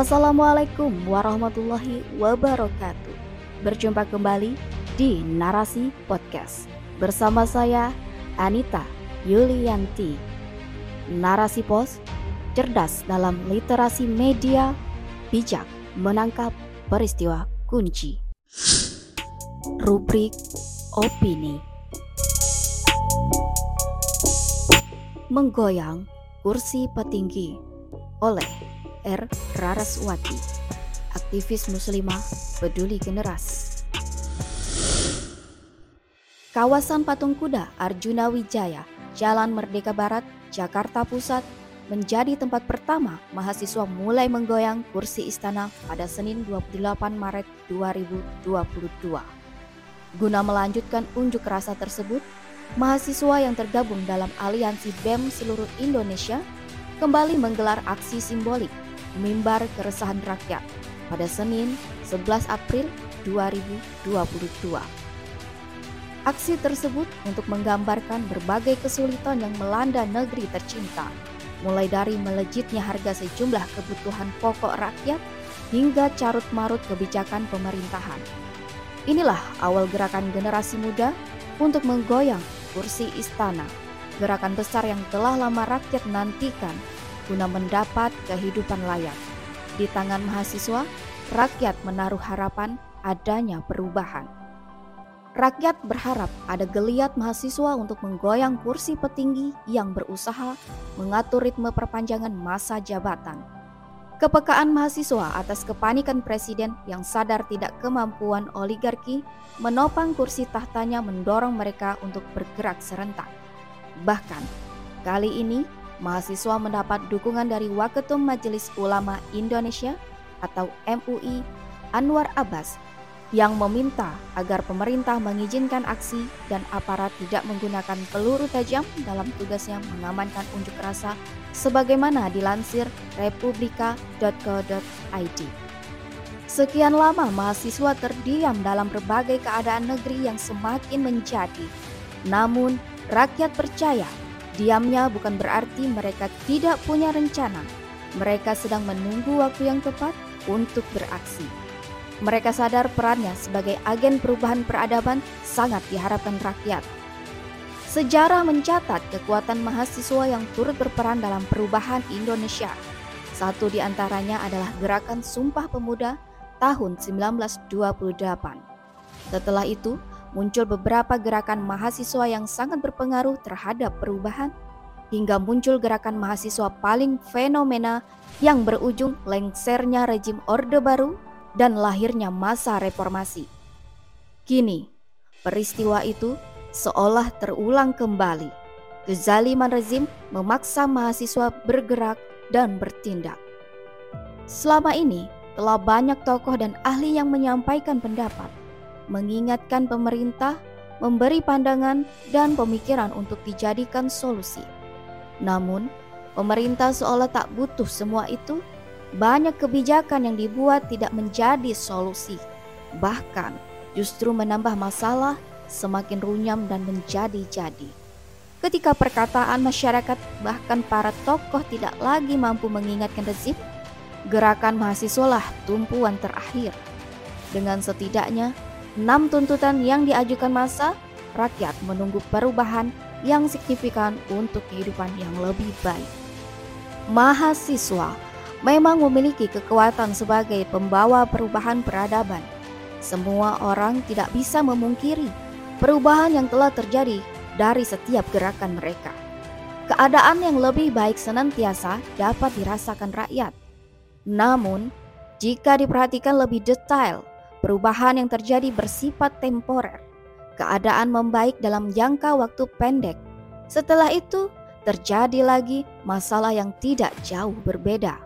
Assalamualaikum warahmatullahi wabarakatuh. Berjumpa kembali di Narasi Podcast bersama saya Anita Yulianti. Narasi Pos cerdas dalam literasi media, bijak menangkap peristiwa kunci. Rubrik opini. Menggoyang kursi petinggi oleh R. Raraswati, aktivis muslimah peduli generasi. Kawasan Patung Kuda Arjuna Wijaya, Jalan Merdeka Barat, Jakarta Pusat menjadi tempat pertama mahasiswa mulai menggoyang kursi istana pada Senin 28 Maret 2022. Guna melanjutkan unjuk rasa tersebut, mahasiswa yang tergabung dalam aliansi BEM seluruh Indonesia kembali menggelar aksi simbolik mimbar keresahan rakyat pada Senin 11 April 2022. Aksi tersebut untuk menggambarkan berbagai kesulitan yang melanda negeri tercinta, mulai dari melejitnya harga sejumlah kebutuhan pokok rakyat hingga carut-marut kebijakan pemerintahan. Inilah awal gerakan generasi muda untuk menggoyang kursi istana, gerakan besar yang telah lama rakyat nantikan guna mendapat kehidupan layak. Di tangan mahasiswa, rakyat menaruh harapan adanya perubahan. Rakyat berharap ada geliat mahasiswa untuk menggoyang kursi petinggi yang berusaha mengatur ritme perpanjangan masa jabatan. Kepekaan mahasiswa atas kepanikan presiden yang sadar tidak kemampuan oligarki menopang kursi tahtanya mendorong mereka untuk bergerak serentak. Bahkan, kali ini mahasiswa mendapat dukungan dari Waketum Majelis Ulama Indonesia atau MUI Anwar Abbas yang meminta agar pemerintah mengizinkan aksi dan aparat tidak menggunakan peluru tajam dalam tugasnya mengamankan unjuk rasa sebagaimana dilansir republika.co.id. Sekian lama mahasiswa terdiam dalam berbagai keadaan negeri yang semakin menjadi. Namun, rakyat percaya diamnya bukan berarti mereka tidak punya rencana. Mereka sedang menunggu waktu yang tepat untuk beraksi. Mereka sadar perannya sebagai agen perubahan peradaban sangat diharapkan rakyat. Sejarah mencatat kekuatan mahasiswa yang turut berperan dalam perubahan Indonesia. Satu di antaranya adalah Gerakan Sumpah Pemuda tahun 1928. Setelah itu, muncul beberapa gerakan mahasiswa yang sangat berpengaruh terhadap perubahan, hingga muncul gerakan mahasiswa paling fenomena yang berujung lengsernya rejim Orde Baru dan lahirnya masa reformasi. Kini, peristiwa itu seolah terulang kembali. Kezaliman rezim memaksa mahasiswa bergerak dan bertindak. Selama ini, telah banyak tokoh dan ahli yang menyampaikan pendapat, mengingatkan pemerintah, memberi pandangan dan pemikiran untuk dijadikan solusi. Namun, pemerintah seolah tak butuh semua itu banyak kebijakan yang dibuat tidak menjadi solusi, bahkan justru menambah masalah semakin runyam dan menjadi-jadi. Ketika perkataan masyarakat, bahkan para tokoh tidak lagi mampu mengingatkan rezim, gerakan mahasiswa lah tumpuan terakhir. Dengan setidaknya enam tuntutan yang diajukan masa, rakyat menunggu perubahan yang signifikan untuk kehidupan yang lebih baik. Mahasiswa memang memiliki kekuatan sebagai pembawa perubahan peradaban. Semua orang tidak bisa memungkiri perubahan yang telah terjadi dari setiap gerakan mereka. Keadaan yang lebih baik senantiasa dapat dirasakan rakyat. Namun, jika diperhatikan lebih detail, perubahan yang terjadi bersifat temporer. Keadaan membaik dalam jangka waktu pendek. Setelah itu, terjadi lagi masalah yang tidak jauh berbeda.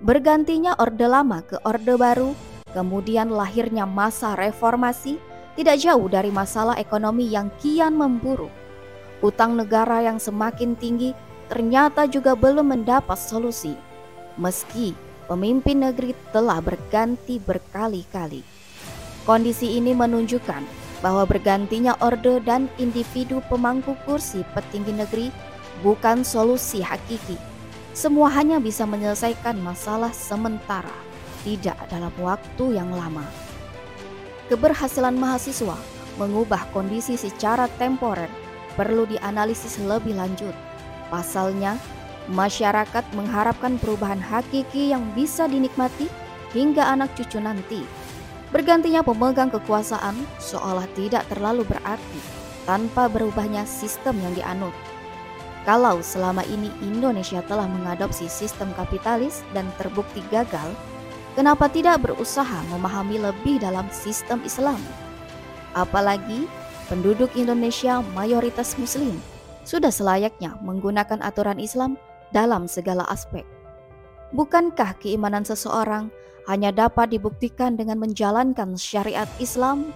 Bergantinya Orde Lama ke Orde Baru, kemudian lahirnya masa reformasi tidak jauh dari masalah ekonomi yang kian memburuk. Utang negara yang semakin tinggi ternyata juga belum mendapat solusi. Meski pemimpin negeri telah berganti berkali-kali. Kondisi ini menunjukkan bahwa bergantinya orde dan individu pemangku kursi petinggi negeri bukan solusi hakiki semua hanya bisa menyelesaikan masalah sementara, tidak dalam waktu yang lama. Keberhasilan mahasiswa mengubah kondisi secara temporer perlu dianalisis lebih lanjut. Pasalnya, masyarakat mengharapkan perubahan hakiki yang bisa dinikmati hingga anak cucu nanti. Bergantinya pemegang kekuasaan seolah tidak terlalu berarti tanpa berubahnya sistem yang dianut. Kalau selama ini Indonesia telah mengadopsi sistem kapitalis dan terbukti gagal, kenapa tidak berusaha memahami lebih dalam sistem Islam? Apalagi penduduk Indonesia mayoritas Muslim sudah selayaknya menggunakan aturan Islam dalam segala aspek. Bukankah keimanan seseorang hanya dapat dibuktikan dengan menjalankan syariat Islam?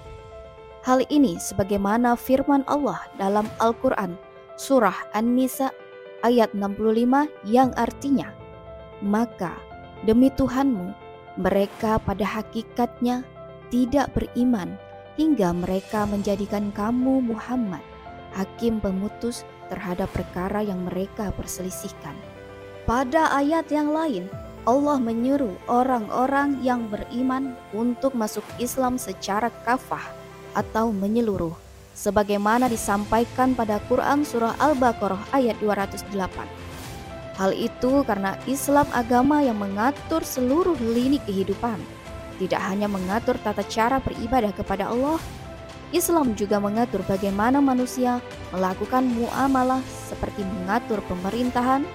Hal ini sebagaimana firman Allah dalam Al-Quran surah An-Nisa ayat 65 yang artinya, Maka demi Tuhanmu, mereka pada hakikatnya tidak beriman hingga mereka menjadikan kamu Muhammad hakim pemutus terhadap perkara yang mereka perselisihkan. Pada ayat yang lain, Allah menyuruh orang-orang yang beriman untuk masuk Islam secara kafah atau menyeluruh sebagaimana disampaikan pada Quran surah Al-Baqarah ayat 208. Hal itu karena Islam agama yang mengatur seluruh lini kehidupan, tidak hanya mengatur tata cara beribadah kepada Allah, Islam juga mengatur bagaimana manusia melakukan muamalah seperti mengatur pemerintahan,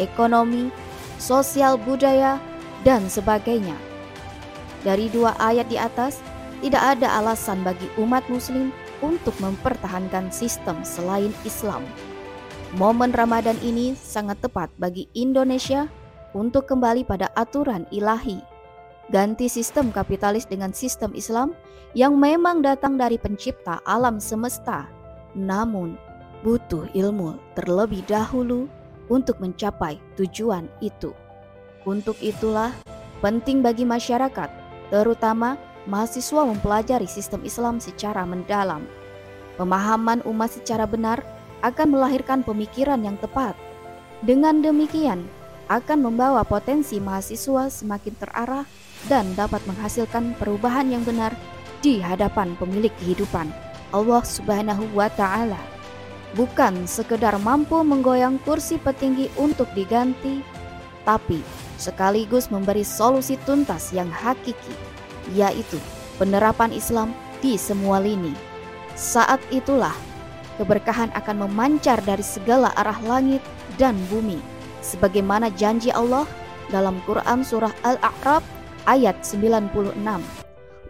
ekonomi, sosial budaya, dan sebagainya. Dari dua ayat di atas, tidak ada alasan bagi umat muslim untuk mempertahankan sistem selain Islam. Momen Ramadan ini sangat tepat bagi Indonesia untuk kembali pada aturan ilahi. Ganti sistem kapitalis dengan sistem Islam yang memang datang dari pencipta alam semesta. Namun, butuh ilmu terlebih dahulu untuk mencapai tujuan itu. Untuk itulah penting bagi masyarakat, terutama mahasiswa mempelajari sistem Islam secara mendalam. Pemahaman umat secara benar akan melahirkan pemikiran yang tepat. Dengan demikian, akan membawa potensi mahasiswa semakin terarah dan dapat menghasilkan perubahan yang benar di hadapan pemilik kehidupan, Allah Subhanahu wa taala. Bukan sekedar mampu menggoyang kursi petinggi untuk diganti, tapi sekaligus memberi solusi tuntas yang hakiki yaitu penerapan Islam di semua lini. Saat itulah keberkahan akan memancar dari segala arah langit dan bumi, sebagaimana janji Allah dalam Quran Surah Al-A'raf ayat 96.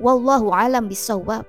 Wallahu alam bisawab.